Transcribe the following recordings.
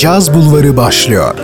Caz Bulvarı başlıyor.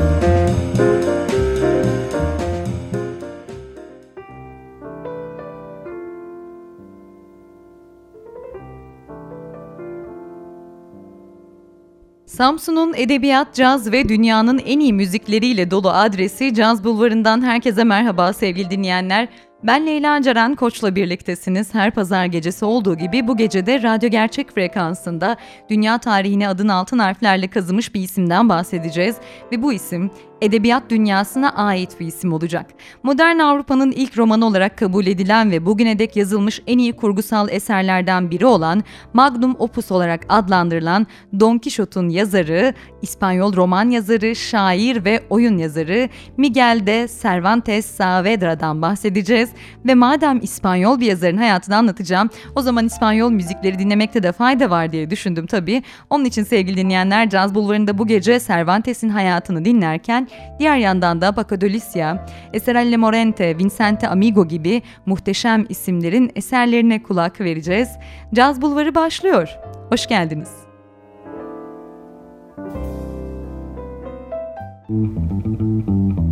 Samsun'un edebiyat, caz ve dünyanın en iyi müzikleriyle dolu adresi Caz Bulvarı'ndan herkese merhaba sevgili dinleyenler. Ben Leyla Ceren Koç'la birliktesiniz. Her pazar gecesi olduğu gibi bu gecede radyo gerçek frekansında dünya tarihine adın altın harflerle kazımış bir isimden bahsedeceğiz. Ve bu isim edebiyat dünyasına ait bir isim olacak. Modern Avrupa'nın ilk romanı olarak kabul edilen ve bugüne dek yazılmış en iyi kurgusal eserlerden biri olan Magnum Opus olarak adlandırılan Don Quixote'un yazarı, İspanyol roman yazarı, şair ve oyun yazarı Miguel de Cervantes Saavedra'dan bahsedeceğiz ve madem İspanyol bir yazarın hayatını anlatacağım, o zaman İspanyol müzikleri dinlemekte de fayda var diye düşündüm tabii. Onun için sevgili dinleyenler Caz Bulvarı'nda bu gece Cervantes'in hayatını dinlerken diğer yandan da Bacadolicia, Eserelle Morente, Vincente Amigo gibi muhteşem isimlerin eserlerine kulak vereceğiz. Caz Bulvarı başlıyor. Hoş geldiniz. Müzik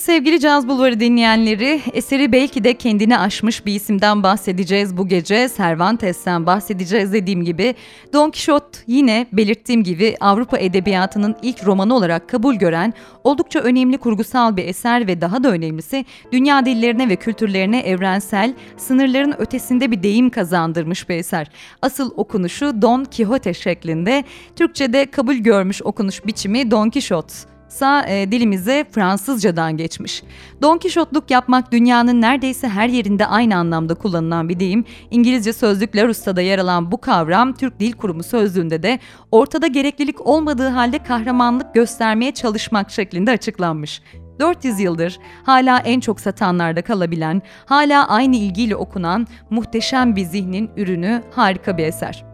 Evet sevgili Caz Bulvarı dinleyenleri, eseri belki de kendini aşmış bir isimden bahsedeceğiz bu gece. Cervantes'ten bahsedeceğiz dediğim gibi. Don Quixote yine belirttiğim gibi Avrupa Edebiyatı'nın ilk romanı olarak kabul gören oldukça önemli kurgusal bir eser ve daha da önemlisi dünya dillerine ve kültürlerine evrensel, sınırların ötesinde bir deyim kazandırmış bir eser. Asıl okunuşu Don Quixote şeklinde, Türkçe'de kabul görmüş okunuş biçimi Don Quixote sa e, dilimize Fransızcadan geçmiş. Don Kişotluk yapmak dünyanın neredeyse her yerinde aynı anlamda kullanılan bir deyim. İngilizce sözlük Larus'ta yer alan bu kavram Türk Dil Kurumu sözlüğünde de ortada gereklilik olmadığı halde kahramanlık göstermeye çalışmak şeklinde açıklanmış. 400 yıldır hala en çok satanlarda kalabilen, hala aynı ilgiyle okunan muhteşem bir zihnin ürünü harika bir eser.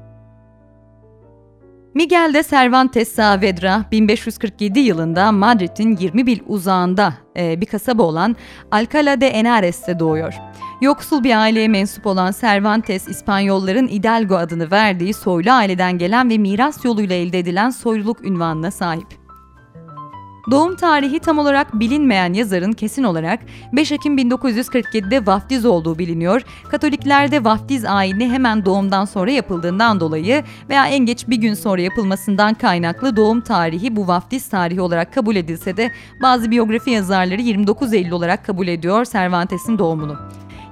Miguel de Cervantes Saavedra 1547 yılında Madrid'in 20 mil uzağında e, bir kasaba olan Alcalá de Henares'te doğuyor. Yoksul bir aileye mensup olan Cervantes, İspanyolların Hidalgo adını verdiği soylu aileden gelen ve miras yoluyla elde edilen soyluluk ünvanına sahip. Doğum tarihi tam olarak bilinmeyen yazarın kesin olarak 5 Ekim 1947'de vaftiz olduğu biliniyor. Katoliklerde vaftiz ayini hemen doğumdan sonra yapıldığından dolayı veya en geç bir gün sonra yapılmasından kaynaklı doğum tarihi bu vaftiz tarihi olarak kabul edilse de bazı biyografi yazarları 29 Eylül olarak kabul ediyor Cervantes'in doğumunu.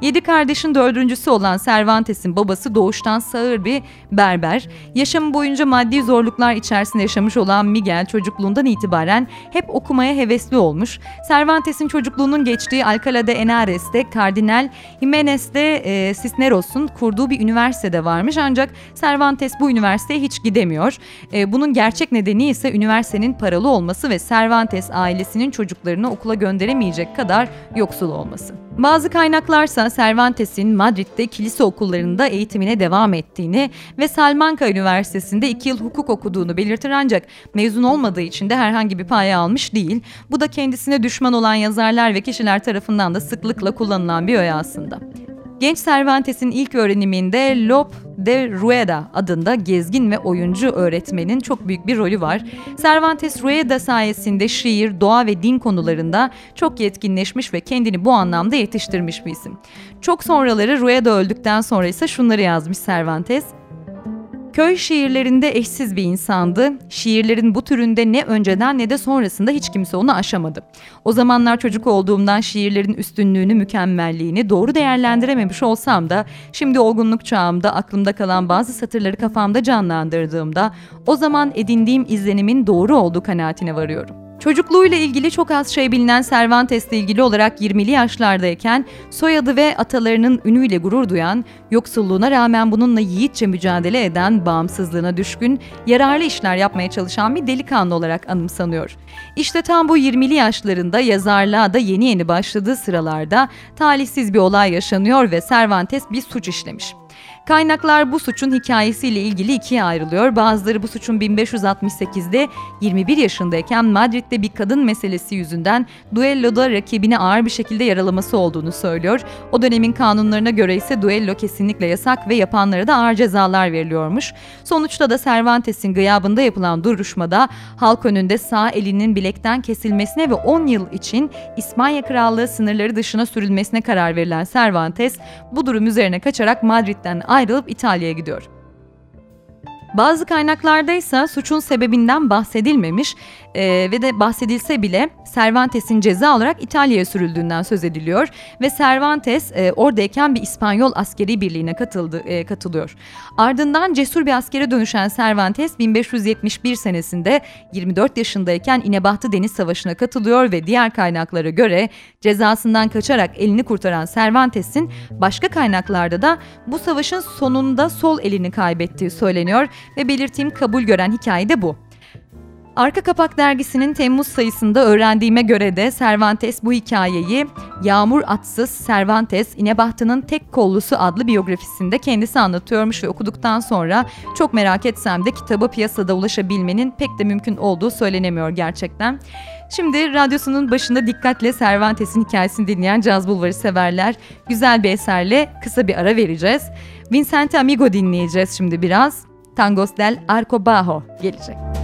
Yedi kardeşin dördüncüsü olan Cervantes'in babası doğuştan sağır bir berber. Yaşamı boyunca maddi zorluklar içerisinde yaşamış olan Miguel çocukluğundan itibaren hep okumaya hevesli olmuş. Cervantes'in çocukluğunun geçtiği Alcalá de Henares'te Kardinal Jiménez de e, Cisneros'un kurduğu bir üniversitede varmış ancak Cervantes bu üniversiteye hiç gidemiyor. E, bunun gerçek nedeni ise üniversitenin paralı olması ve Cervantes ailesinin çocuklarını okula gönderemeyecek kadar yoksul olması. Bazı kaynaklarsa Cervantes'in Madrid'de kilise okullarında eğitimine devam ettiğini ve Salamanca Üniversitesi'nde iki yıl hukuk okuduğunu belirtir ancak mezun olmadığı için de herhangi bir paya almış değil. Bu da kendisine düşman olan yazarlar ve kişiler tarafından da sıklıkla kullanılan bir öğe aslında. Genç Cervantes'in ilk öğreniminde Lope de Rueda adında gezgin ve oyuncu öğretmenin çok büyük bir rolü var. Cervantes Rueda sayesinde şiir, doğa ve din konularında çok yetkinleşmiş ve kendini bu anlamda yetiştirmiş bir isim. Çok sonraları Rueda öldükten sonra ise şunları yazmış Cervantes. Köy şiirlerinde eşsiz bir insandı. Şiirlerin bu türünde ne önceden ne de sonrasında hiç kimse onu aşamadı. O zamanlar çocuk olduğumdan şiirlerin üstünlüğünü, mükemmelliğini doğru değerlendirememiş olsam da şimdi olgunluk çağımda aklımda kalan bazı satırları kafamda canlandırdığımda o zaman edindiğim izlenimin doğru olduğu kanaatine varıyorum. Çocukluğuyla ilgili çok az şey bilinen Cervantes'le ilgili olarak 20'li yaşlardayken soyadı ve atalarının ünüyle gurur duyan, yoksulluğuna rağmen bununla yiğitçe mücadele eden, bağımsızlığına düşkün, yararlı işler yapmaya çalışan bir delikanlı olarak anımsanıyor. İşte tam bu 20'li yaşlarında yazarlığa da yeni yeni başladığı sıralarda talihsiz bir olay yaşanıyor ve Cervantes bir suç işlemiş. Kaynaklar bu suçun hikayesiyle ilgili ikiye ayrılıyor. Bazıları bu suçun 1568'de 21 yaşındayken Madrid'de bir kadın meselesi yüzünden duelloda rakibini ağır bir şekilde yaralaması olduğunu söylüyor. O dönemin kanunlarına göre ise duello kesinlikle yasak ve yapanlara da ağır cezalar veriliyormuş. Sonuçta da Cervantes'in gıyabında yapılan duruşmada halk önünde sağ elinin bilekten kesilmesine ve 10 yıl için İspanya Krallığı sınırları dışına sürülmesine karar verilen Cervantes bu durum üzerine kaçarak Madrid'den ayrılıp İtalya'ya gidiyor. Bazı kaynaklarda ise suçun sebebinden bahsedilmemiş e, ve de bahsedilse bile Cervantes'in ceza olarak İtalya'ya sürüldüğünden söz ediliyor ve Cervantes e, oradayken bir İspanyol askeri birliğine katıldı e, katılıyor. Ardından cesur bir askere dönüşen Cervantes 1571 senesinde 24 yaşındayken İnebahtı Deniz Savaşı'na katılıyor ve diğer kaynaklara göre cezasından kaçarak elini kurtaran Cervantes'in başka kaynaklarda da bu savaşın sonunda sol elini kaybettiği söyleniyor ve belirtiğim kabul gören hikaye de bu. Arka Kapak dergisinin Temmuz sayısında öğrendiğime göre de Cervantes bu hikayeyi Yağmur Atsız Cervantes İnebahtı'nın Tek Kollusu adlı biyografisinde kendisi anlatıyormuş ve okuduktan sonra çok merak etsem de kitabı piyasada ulaşabilmenin pek de mümkün olduğu söylenemiyor gerçekten. Şimdi radyosunun başında dikkatle Cervantes'in hikayesini dinleyen caz bulvarı severler. Güzel bir eserle kısa bir ara vereceğiz. Vincente Amigo dinleyeceğiz şimdi biraz. Tangos del Arco Bajo gelecek.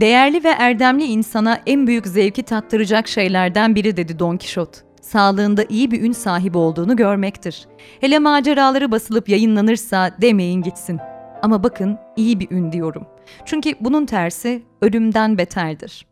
Değerli ve erdemli insana en büyük zevki tattıracak şeylerden biri dedi Don Kişot. Sağlığında iyi bir ün sahibi olduğunu görmektir. Hele maceraları basılıp yayınlanırsa demeyin gitsin. Ama bakın iyi bir ün diyorum. Çünkü bunun tersi ölümden beterdir.''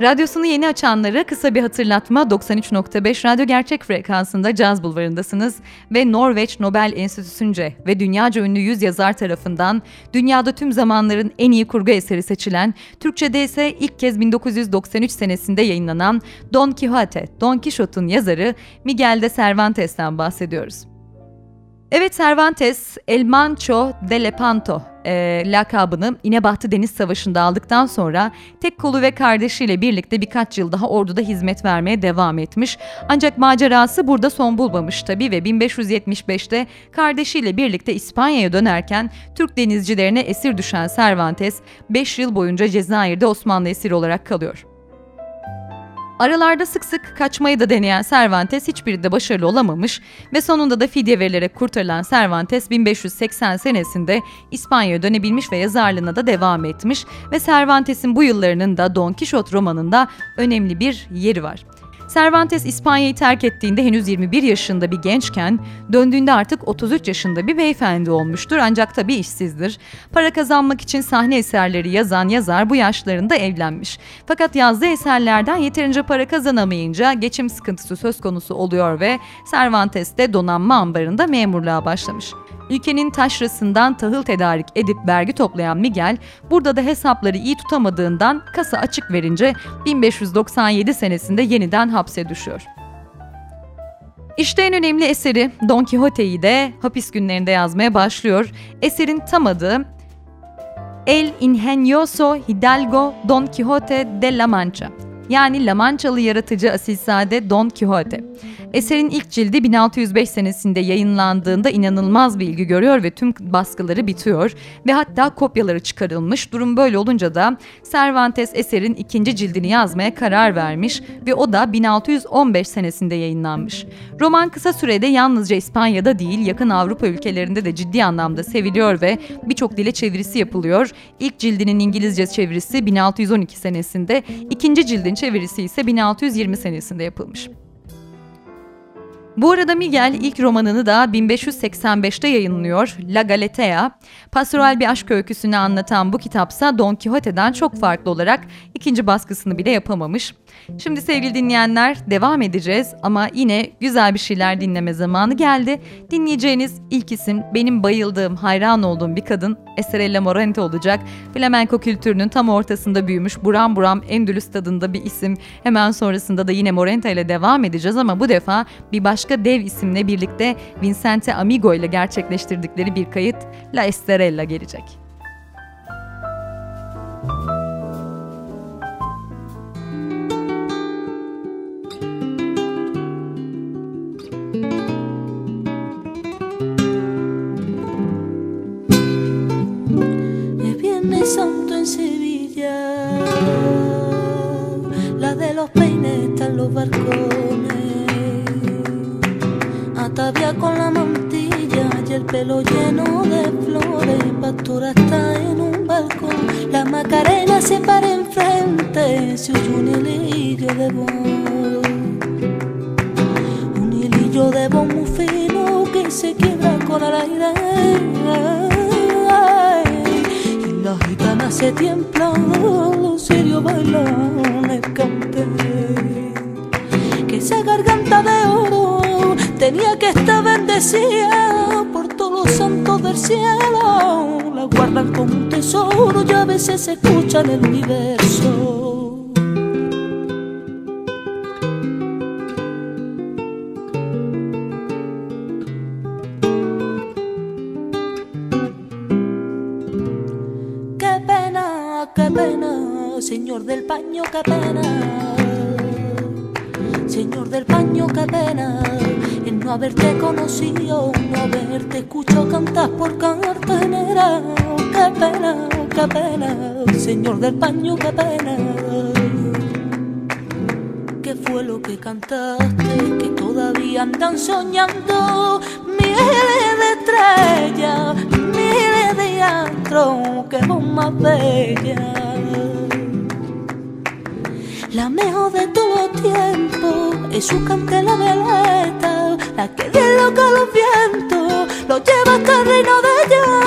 Radyosunu yeni açanlara kısa bir hatırlatma 93.5 Radyo Gerçek frekansında Caz Bulvarı'ndasınız ve Norveç Nobel Enstitüsü'nce ve dünyaca ünlü yüz yazar tarafından dünyada tüm zamanların en iyi kurgu eseri seçilen, Türkçe'de ise ilk kez 1993 senesinde yayınlanan Don Quixote, Don Quixote'un yazarı Miguel de Cervantes'ten bahsediyoruz. Evet Cervantes, El Mancho de Lepanto e, lakabını İnebahtı Deniz Savaşı'nda aldıktan sonra tek kolu ve kardeşiyle birlikte birkaç yıl daha orduda hizmet vermeye devam etmiş. Ancak macerası burada son bulmamış tabii ve 1575'te kardeşiyle birlikte İspanya'ya dönerken Türk denizcilerine esir düşen Cervantes 5 yıl boyunca Cezayir'de Osmanlı esiri olarak kalıyor. Aralarda sık sık kaçmayı da deneyen Cervantes hiçbirinde başarılı olamamış ve sonunda da fidye verilerek kurtarılan Cervantes 1580 senesinde İspanya'ya dönebilmiş ve yazarlığına da devam etmiş ve Cervantes'in bu yıllarının da Don Quixote romanında önemli bir yeri var. Cervantes İspanya'yı terk ettiğinde henüz 21 yaşında bir gençken döndüğünde artık 33 yaşında bir beyefendi olmuştur ancak tabii işsizdir. Para kazanmak için sahne eserleri yazan yazar bu yaşlarında evlenmiş. Fakat yazdığı eserlerden yeterince para kazanamayınca geçim sıkıntısı söz konusu oluyor ve Cervantes de donanma ambarında memurluğa başlamış. Ülkenin taşrasından tahıl tedarik edip vergi toplayan Miguel, burada da hesapları iyi tutamadığından kasa açık verince 1597 senesinde yeniden hapse düşüyor. İşte en önemli eseri Don Quixote'yi de hapis günlerinde yazmaya başlıyor. Eserin tam adı El Ingenioso Hidalgo Don Quixote de la Mancha yani La Manchalı yaratıcı asilzade Don Quixote. Eserin ilk cildi 1605 senesinde yayınlandığında inanılmaz bir ilgi görüyor ve tüm baskıları bitiyor ve hatta kopyaları çıkarılmış. Durum böyle olunca da Cervantes eserin ikinci cildini yazmaya karar vermiş ve o da 1615 senesinde yayınlanmış. Roman kısa sürede yalnızca İspanya'da değil yakın Avrupa ülkelerinde de ciddi anlamda seviliyor ve birçok dile çevirisi yapılıyor. İlk cildinin İngilizce çevirisi 1612 senesinde, ikinci cildin çevirisi ise 1620 senesinde yapılmış. Bu arada Miguel ilk romanını da 1585'te yayınlıyor, La Galatea. Pastoral bir aşk öyküsünü anlatan bu kitapsa Don Quixote'den çok farklı olarak ikinci baskısını bile yapamamış. Şimdi sevgili dinleyenler devam edeceğiz ama yine güzel bir şeyler dinleme zamanı geldi. Dinleyeceğiniz ilk isim benim bayıldığım, hayran olduğum bir kadın Estrella Morente olacak. Flamenco kültürünün tam ortasında büyümüş buram buram Endülüs tadında bir isim. Hemen sonrasında da yine Morente ile devam edeceğiz ama bu defa bir başka dev isimle birlikte Vincente Amigo ile gerçekleştirdikleri bir kayıt La Estrella gelecek. Se escucha en el universo. cantaste que todavía andan soñando miles de estrellas, miles de astros, que vos más bella. La mejor de todos los tiempos es su cante la veleta, la que de loca los vientos, lo lleva hasta el reino de Dios.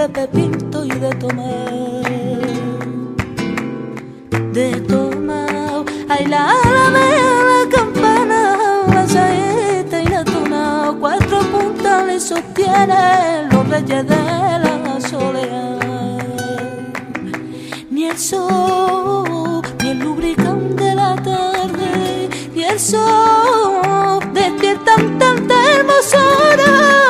de Pepito y de Tomé. De Tomao, hay la alameda, la campana, la saeta y la tuna, cuatro puntales sostienen los reyes de la soledad. Ni el sol, ni el lubricante de la tarde, ni el sol despiertan tanta hermosura.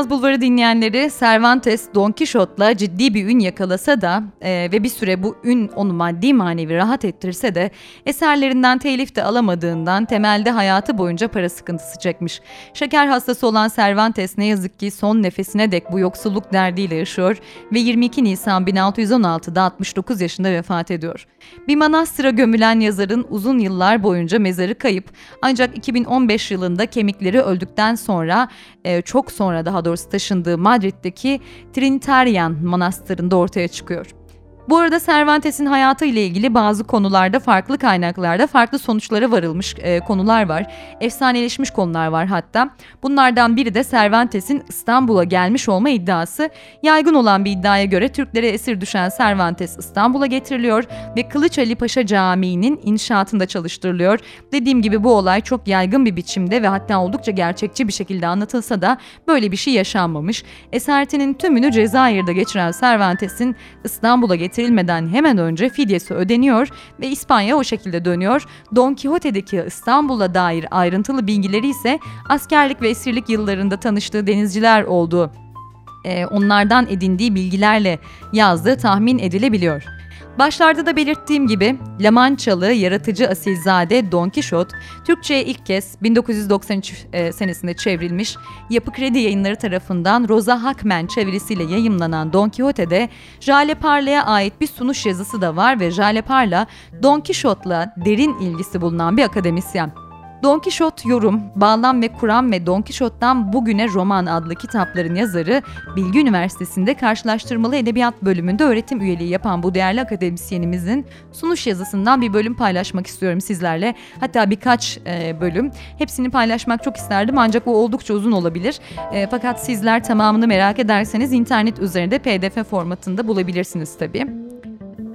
Caz Bulvarı dinleyenleri Cervantes Don Quixote'la ciddi bir ün yakalasa da e, ve bir süre bu ün onu maddi manevi rahat ettirse de eserlerinden telif de alamadığından temelde hayatı boyunca para sıkıntısı çekmiş. Şeker hastası olan Cervantes ne yazık ki son nefesine dek bu yoksulluk derdiyle yaşıyor ve 22 Nisan 1616'da 69 yaşında vefat ediyor. Bir manastıra gömülen yazarın uzun yıllar boyunca mezarı kayıp ancak 2015 yılında kemikleri öldükten sonra e, çok sonra daha doğrusu taşındığı Madrid'deki Trinitarian Manastırı'nda ortaya çıkıyor. Bu arada Cervantes'in hayatı ile ilgili bazı konularda farklı kaynaklarda farklı sonuçlara varılmış e, konular var. Efsaneleşmiş konular var hatta. Bunlardan biri de Cervantes'in İstanbul'a gelmiş olma iddiası. Yaygın olan bir iddiaya göre Türklere esir düşen Cervantes İstanbul'a getiriliyor ve Kılıç Ali Paşa Camii'nin inşaatında çalıştırılıyor. Dediğim gibi bu olay çok yaygın bir biçimde ve hatta oldukça gerçekçi bir şekilde anlatılsa da böyle bir şey yaşanmamış. Esertinin tümünü Cezayir'de geçiren Cervantes'in İstanbul'a getirilmeden hemen önce fidyesi ödeniyor ve İspanya o şekilde dönüyor. Don Quixote'deki İstanbul'a dair ayrıntılı bilgileri ise askerlik ve esirlik yıllarında tanıştığı denizciler olduğu e, onlardan edindiği bilgilerle yazdığı tahmin edilebiliyor. Başlarda da belirttiğim gibi La Manchalı yaratıcı asilzade Don Quixote, Türkçe'ye ilk kez 1993 e, senesinde çevrilmiş, Yapı Kredi yayınları tarafından Rosa Hackman çevirisiyle yayımlanan Don Quixote'de Jale Parla'ya ait bir sunuş yazısı da var ve Jale Parla, Don Quixote'la derin ilgisi bulunan bir akademisyen. Don Kişot Yorum, Bağlam ve Kur'an ve Don Kişot'tan Bugüne Roman adlı kitapların yazarı, Bilgi Üniversitesi'nde karşılaştırmalı edebiyat bölümünde öğretim üyeliği yapan bu değerli akademisyenimizin sunuş yazısından bir bölüm paylaşmak istiyorum sizlerle. Hatta birkaç e, bölüm. Hepsini paylaşmak çok isterdim ancak o oldukça uzun olabilir. E, fakat sizler tamamını merak ederseniz internet üzerinde pdf formatında bulabilirsiniz tabii.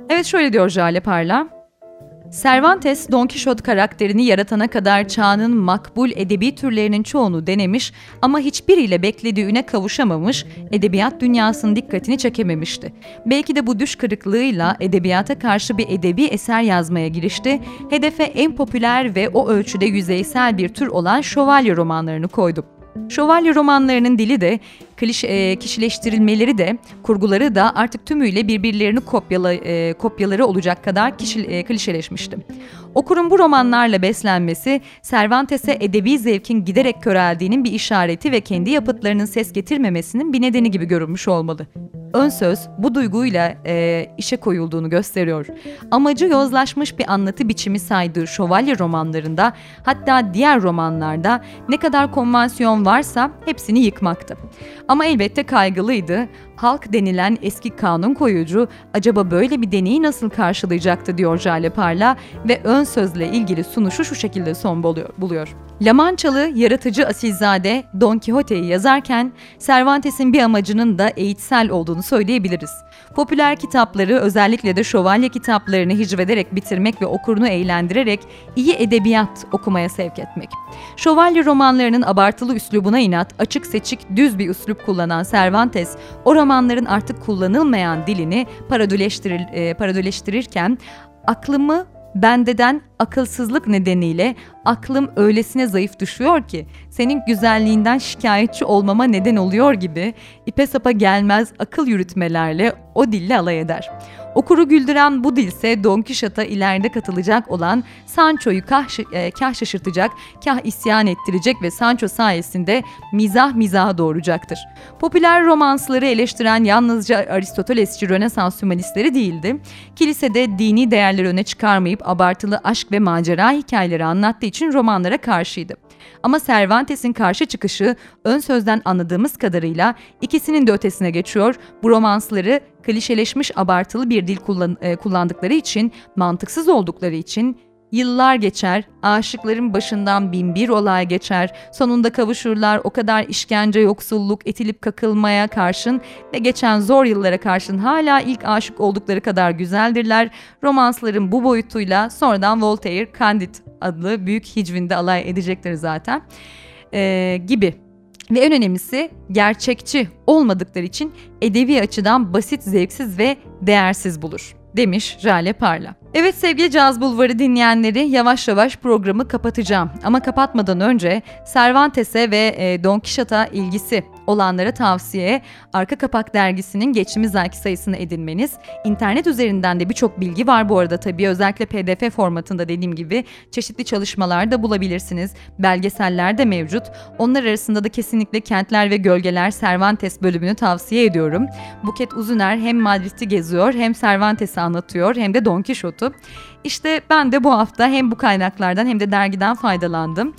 Evet şöyle diyor Jale Parla. Cervantes, Don Quixote karakterini yaratana kadar çağının makbul edebi türlerinin çoğunu denemiş ama hiçbiriyle beklediği üne kavuşamamış, edebiyat dünyasının dikkatini çekememişti. Belki de bu düş kırıklığıyla edebiyata karşı bir edebi eser yazmaya girişti, hedefe en popüler ve o ölçüde yüzeysel bir tür olan şövalye romanlarını koydu. Şövalye romanlarının dili de, kliş, e, kişileştirilmeleri de, kurguları da artık tümüyle birbirlerini kopyala, e, kopyaları olacak kadar kişi, e, klişeleşmişti. Okurun bu romanlarla beslenmesi, Cervantes'e edebi zevkin giderek köreldiğinin bir işareti ve kendi yapıtlarının ses getirmemesinin bir nedeni gibi görünmüş olmalı. Ön söz bu duyguyla e, işe koyulduğunu gösteriyor. Amacı yozlaşmış bir anlatı biçimi saydığı şövalye romanlarında hatta diğer romanlarda ne kadar konvansiyon varsa hepsini yıkmaktı. Ama elbette kaygılıydı. Halk denilen eski kanun koyucu acaba böyle bir deneyi nasıl karşılayacaktı diyor Jale Parla ve ön sözle ilgili sunuşu şu şekilde son buluyor. La Manchalı yaratıcı asilzade Don Quixote'yi yazarken Cervantes'in bir amacının da eğitsel olduğunu söyleyebiliriz. Popüler kitapları özellikle de şövalye kitaplarını hicvederek bitirmek ve okurunu eğlendirerek iyi edebiyat okumaya sevk etmek. Şövalye romanlarının abartılı üslubuna inat, açık seçik düz bir üslup kullanan Cervantes, o romanların artık kullanılmayan dilini parodüleştirir, e, parodüleştirirken aklımı bendeden akılsızlık nedeniyle aklım öylesine zayıf düşüyor ki senin güzelliğinden şikayetçi olmama neden oluyor gibi ipe sapa gelmez akıl yürütmelerle o dille alay eder. Okuru güldüren bu dilse Don Quixote'a ileride katılacak olan Sancho'yu kah, e, kah şaşırtacak, kah isyan ettirecek ve Sancho sayesinde mizah mizaha doğuracaktır. Popüler romansları eleştiren yalnızca Aristotelesçi Rönesans hümanistleri değildi. Kilisede dini değerleri öne çıkarmayıp abartılı aşk ve macera hikayeleri anlattığı için romanlara karşıydı. Ama Cervantes'in karşı çıkışı ön sözden anladığımız kadarıyla ikisinin de ötesine geçiyor. Bu romansları klişeleşmiş abartılı bir dil kullan, e, kullandıkları için, mantıksız oldukları için Yıllar geçer, aşıkların başından bin bir olay geçer, sonunda kavuşurlar o kadar işkence, yoksulluk, etilip kakılmaya karşın ve geçen zor yıllara karşın hala ilk aşık oldukları kadar güzeldirler. Romansların bu boyutuyla sonradan Voltaire, Candide adlı büyük hicvinde alay edecektir zaten ee, gibi. Ve en önemlisi gerçekçi olmadıkları için edebi açıdan basit, zevksiz ve değersiz bulur demiş Jale Parla. Evet sevgili Caz Bulvarı dinleyenleri yavaş yavaş programı kapatacağım. Ama kapatmadan önce Cervantes'e ve e, Don Quixote'a ilgisi olanlara tavsiye Arka Kapak dergisinin geçtiğimiz ayki sayısını edinmeniz. İnternet üzerinden de birçok bilgi var bu arada tabii özellikle pdf formatında dediğim gibi çeşitli çalışmalar da bulabilirsiniz. Belgeseller de mevcut. Onlar arasında da kesinlikle Kentler ve Gölgeler Cervantes bölümünü tavsiye ediyorum. Buket Uzuner hem Madrid'i geziyor hem Cervantes'i anlatıyor hem de Don Quixote'u. İşte ben de bu hafta hem bu kaynaklardan hem de dergiden faydalandım.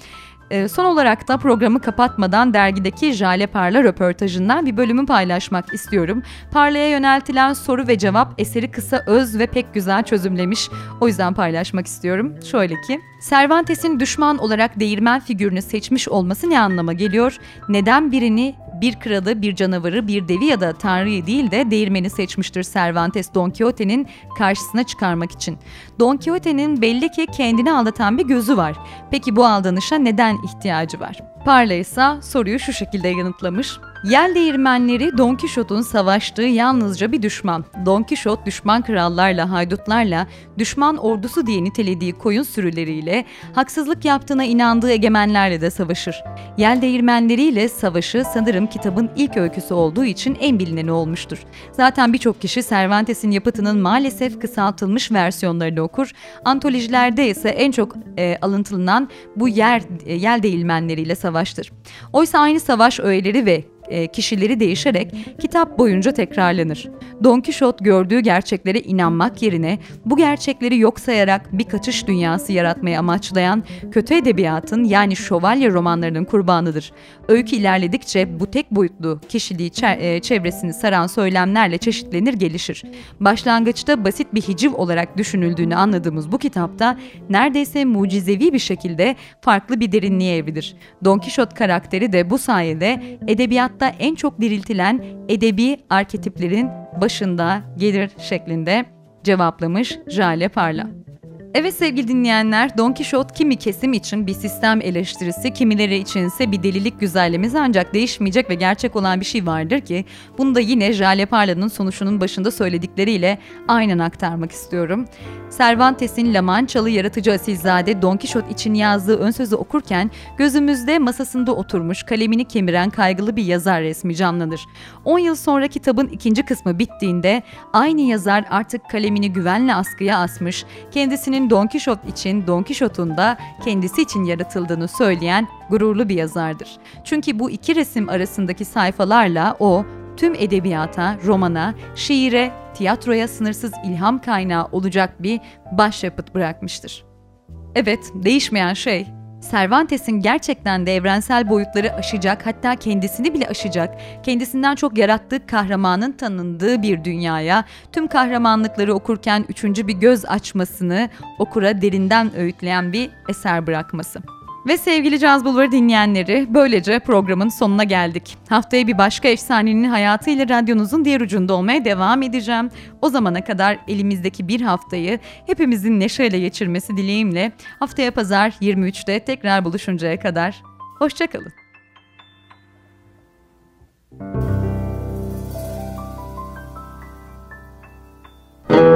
E, son olarak da programı kapatmadan dergideki Jale Parla röportajından bir bölümü paylaşmak istiyorum. Parla'ya yöneltilen soru ve cevap eseri kısa, öz ve pek güzel çözümlemiş. O yüzden paylaşmak istiyorum. Şöyle ki, Cervantes'in düşman olarak değirmen figürünü seçmiş olması ne anlama geliyor? Neden birini bir kralı, bir canavarı, bir devi ya da tanrıyı değil de değirmeni seçmiştir Cervantes Don Quixote'nin karşısına çıkarmak için. Don Quixote'nin belli ki kendini aldatan bir gözü var. Peki bu aldanışa neden ihtiyacı var? Parla ise soruyu şu şekilde yanıtlamış. Yel değirmenleri Don Kişot'un savaştığı yalnızca bir düşman. Don Kişot düşman krallarla, haydutlarla, düşman ordusu diye nitelediği koyun sürüleriyle, haksızlık yaptığına inandığı egemenlerle de savaşır. Yel değirmenleriyle savaşı sanırım kitabın ilk öyküsü olduğu için en bilineni olmuştur. Zaten birçok kişi Cervantes'in yapıtının maalesef kısaltılmış versiyonlarını okur. Antolojilerde ise en çok e, alıntılanan bu yer e, yel değirmenleriyle savaştır. Oysa aynı savaş öğeleri ve e, kişileri değişerek kitap boyunca tekrarlanır. Don Quixote gördüğü gerçeklere inanmak yerine bu gerçekleri yok sayarak bir kaçış dünyası yaratmayı amaçlayan kötü edebiyatın yani şövalye romanlarının kurbanıdır. Öykü ilerledikçe bu tek boyutlu kişiliği e, çevresini saran söylemlerle çeşitlenir gelişir. Başlangıçta basit bir hiciv olarak düşünüldüğünü anladığımız bu kitapta neredeyse mucizevi bir şekilde farklı bir derinliğe evrilir. Don Quixote karakteri de bu sayede edebiyat hayatta en çok diriltilen edebi arketiplerin başında gelir şeklinde cevaplamış Jale Parla. Evet sevgili dinleyenler, Don Quixote kimi kesim için bir sistem eleştirisi, kimileri içinse bir delilik güzellemesi ancak değişmeyecek ve gerçek olan bir şey vardır ki bunu da yine Jale Parla'nın sonuçunun başında söyledikleriyle aynen aktarmak istiyorum. Cervantes'in La Manchalı yaratıcı asilzade Don Quixote için yazdığı ön sözü okurken gözümüzde masasında oturmuş kalemini kemiren kaygılı bir yazar resmi canlanır. 10 yıl sonra kitabın ikinci kısmı bittiğinde aynı yazar artık kalemini güvenle askıya asmış, kendisinin Don Quixote için Don Quixote'un da kendisi için yaratıldığını söyleyen gururlu bir yazardır. Çünkü bu iki resim arasındaki sayfalarla o tüm edebiyata, romana, şiire, tiyatroya sınırsız ilham kaynağı olacak bir başyapıt bırakmıştır. Evet, değişmeyen şey Cervantes'in gerçekten de evrensel boyutları aşacak hatta kendisini bile aşacak, kendisinden çok yarattığı kahramanın tanındığı bir dünyaya tüm kahramanlıkları okurken üçüncü bir göz açmasını okura derinden öğütleyen bir eser bırakması. Ve sevgili Caz Bulvarı dinleyenleri böylece programın sonuna geldik. Haftaya bir başka efsanenin hayatıyla radyonuzun diğer ucunda olmaya devam edeceğim. O zamana kadar elimizdeki bir haftayı hepimizin neşeyle geçirmesi dileğimle haftaya pazar 23'te tekrar buluşuncaya kadar hoşçakalın. thank you